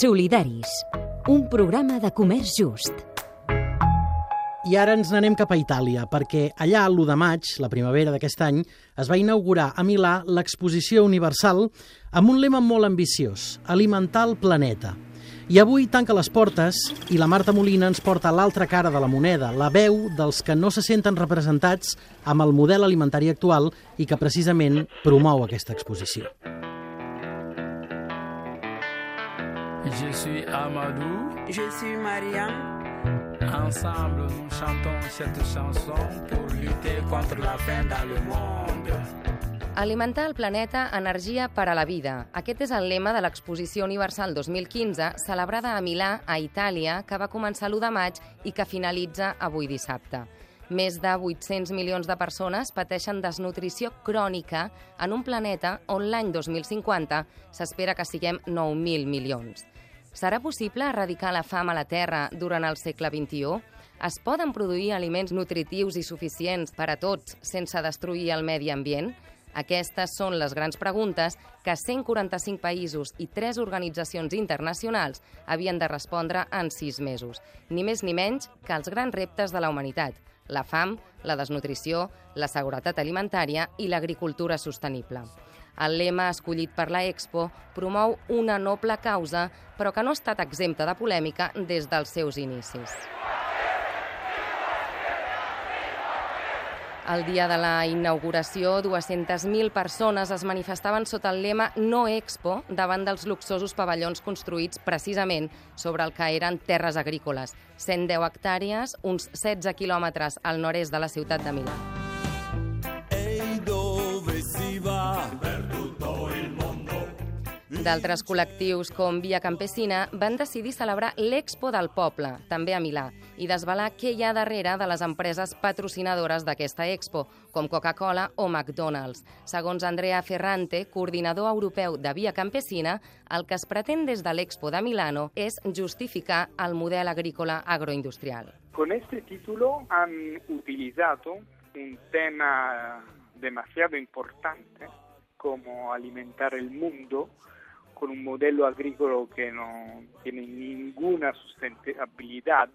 Solidaris, un programa de comerç just. I ara ens n'anem cap a Itàlia, perquè allà, l'1 de maig, la primavera d'aquest any, es va inaugurar a Milà l'exposició universal amb un lema molt ambiciós, alimentar el planeta. I avui tanca les portes i la Marta Molina ens porta l'altra cara de la moneda, la veu dels que no se senten representats amb el model alimentari actual i que precisament promou aquesta exposició. Je suis Amadou. Je suis Mariam. Ensemble, nous chantons cette chanson pour lutter contre la faim dans le monde. Alimentar el planeta, energia per a la vida. Aquest és el lema de l'Exposició Universal 2015, celebrada a Milà, a Itàlia, que va començar l'1 de maig i que finalitza avui dissabte. Més de 800 milions de persones pateixen desnutrició crònica en un planeta on l'any 2050 s'espera que siguem 9.000 milions. Serà possible erradicar la fam a la Terra durant el segle XXI? Es poden produir aliments nutritius i suficients per a tots sense destruir el medi ambient? Aquestes són les grans preguntes que 145 països i 3 organitzacions internacionals havien de respondre en 6 mesos. Ni més ni menys que els grans reptes de la humanitat, la fam, la desnutrició, la seguretat alimentària i l'agricultura sostenible. El lema escollit per la Expo promou una noble causa, però que no ha estat exempta de polèmica des dels seus inicis. El dia de la inauguració, 200.000 persones es manifestaven sota el lema No Expo davant dels luxosos pavellons construïts precisament sobre el que eren terres agrícoles. 110 hectàrees, uns 16 quilòmetres al nord-est de la ciutat de Milà. D'altres col·lectius, com Via Campesina, van decidir celebrar l'Expo del Poble, també a Milà, i desvelar què hi ha darrere de les empreses patrocinadores d'aquesta Expo, com Coca-Cola o McDonald's. Segons Andrea Ferrante, coordinador europeu de Via Campesina, el que es pretén des de l'Expo de Milano és justificar el model agrícola agroindustrial. Con este título han utilizado un tema demasiado importante como alimentar el mundo con un modelo agrícola que no tiene ninguna sustentabilidad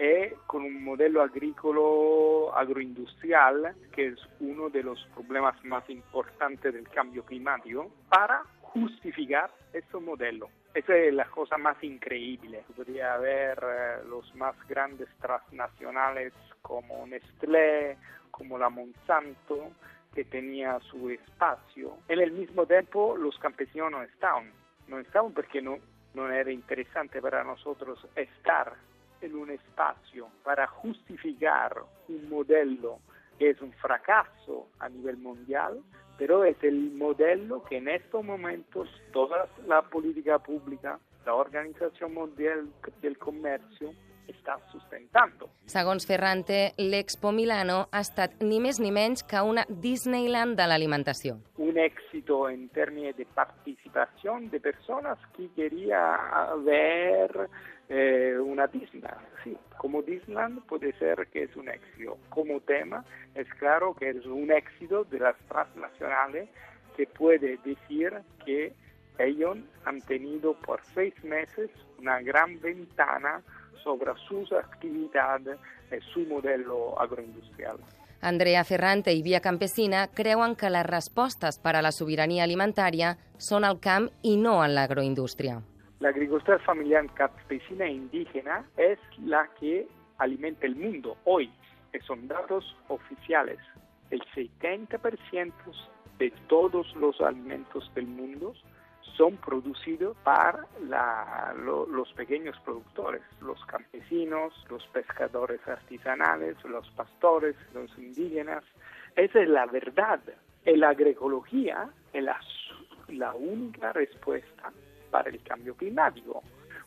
y con un modelo agrícola agroindustrial que es uno de los problemas más importantes del cambio climático para justificar este modelo. Esa es la cosa más increíble. Podría haber eh, los más grandes transnacionales como Nestlé, como la Monsanto, que tenía su espacio. En el mismo tiempo los campesinos no estaban, no estaban porque no, no era interesante para nosotros estar en un espacio para justificar un modelo que es un fracaso a nivel mundial, pero es el modelo que en estos momentos toda la política pública, la Organización Mundial del Comercio, està sustentando. Segons Ferrante, l'Expo Milano ha estat ni més ni menys que una Disneyland de l'alimentació. Un éxito en términos de participación de personas que quería ver eh, una Disneyland. Sí, como Disneyland puede ser que es un éxito. Como tema es claro que es un éxito de las transnacionales que puede decir que ellos han tenido por seis meses una gran ventana sobre sus actividades e su modelo agroindustrial. Andrea Ferrante i Via Campesina creuen que les respostes per a la sobirania alimentària són al camp i no en l'agroindústria. La agricultura familiar campesina e indígena es la que alimenta el mundo hoy, son datos oficiales. El 70% de todos los alimentos del mundo son producidos para la, lo, los pequeños productores, los campesinos, los pescadores artesanales, los pastores, los indígenas. Esa es la verdad. Y la agroecología es la, la única respuesta para el cambio climático,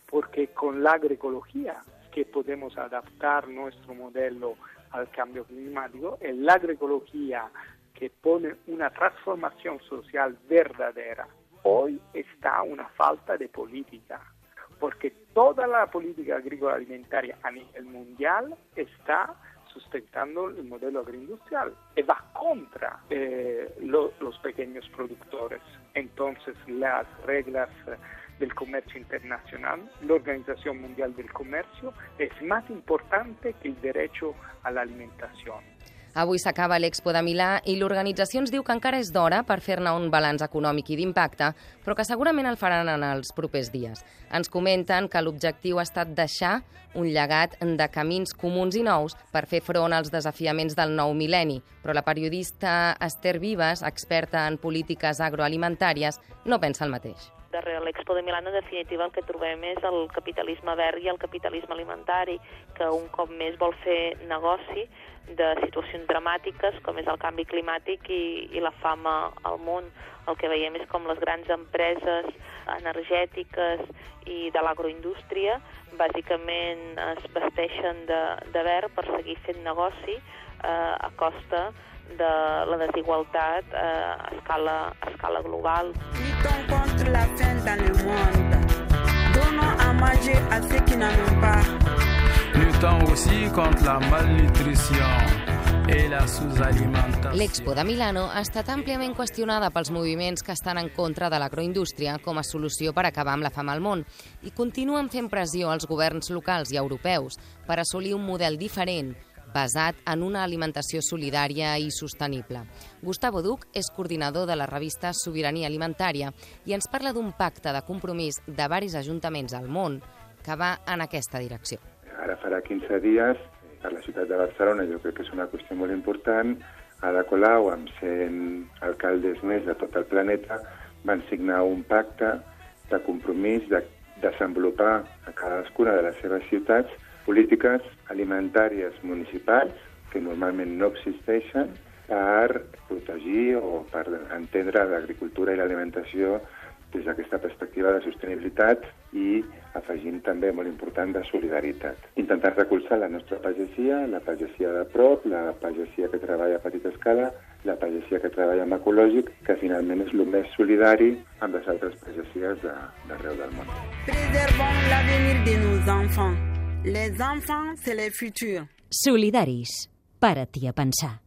porque con la agroecología que podemos adaptar nuestro modelo al cambio climático, es la agroecología que pone una transformación social verdadera hoy está una falta de política, porque toda la política agrícola alimentaria a nivel mundial está sustentando el modelo agroindustrial y va contra eh, lo, los pequeños productores. Entonces las reglas del comercio internacional, la Organización Mundial del Comercio, es más importante que el derecho a la alimentación. Avui s'acaba l'Expo de Milà i l'organització ens diu que encara és d'hora per fer-ne un balanç econòmic i d'impacte, però que segurament el faran en els propers dies. Ens comenten que l'objectiu ha estat deixar un llegat de camins comuns i nous per fer front als desafiaments del nou mil·lenni, però la periodista Esther Vives, experta en polítiques agroalimentàries, no pensa el mateix darrere l'Expo de Milà, en definitiva, el que trobem és el capitalisme verd i el capitalisme alimentari, que un cop més vol fer negoci de situacions dramàtiques com és el canvi climàtic i, i la fama al món. El que veiem és com les grans empreses energètiques i de l'agroindústria bàsicament es vesteixen de, de verd per seguir fent negoci eh, a costa de la desigualtat eh, a, escala, a escala global. Luttons contre la faim dans le monde. Donnons à manger à ceux qui n'en ont pas. Luttons aussi contre la malnutrition L'Expo de Milano ha estat àmpliament qüestionada pels moviments que estan en contra de l'agroindústria com a solució per acabar amb la fam al món i continuen fent pressió als governs locals i europeus per assolir un model diferent basat en una alimentació solidària i sostenible. Gustavo Duc és coordinador de la revista Sobirania Alimentària i ens parla d'un pacte de compromís de varis ajuntaments al món que va en aquesta direcció. Ara farà 15 dies, per la ciutat de Barcelona, jo crec que és una qüestió molt important, Ada Colau, amb 100 alcaldes més de tot el planeta, van signar un pacte de compromís de desenvolupar a cadascuna de les seves ciutats polítiques alimentàries municipals que normalment no existeixen per protegir o per entendre l'agricultura i l'alimentació des d'aquesta perspectiva de sostenibilitat i afegint també, molt important, de solidaritat. Intentar recolzar la nostra pagesia, la pagesia de prop, la pagesia que treballa a petita escala, la pagesia que treballa amb ecològic, que finalment és el més solidari amb les altres pagesies d'arreu de, del món. Preservons l'avenir de nos enfants. Les enfants, c'est le futur. Solidaris. Para-t'hi a pensar.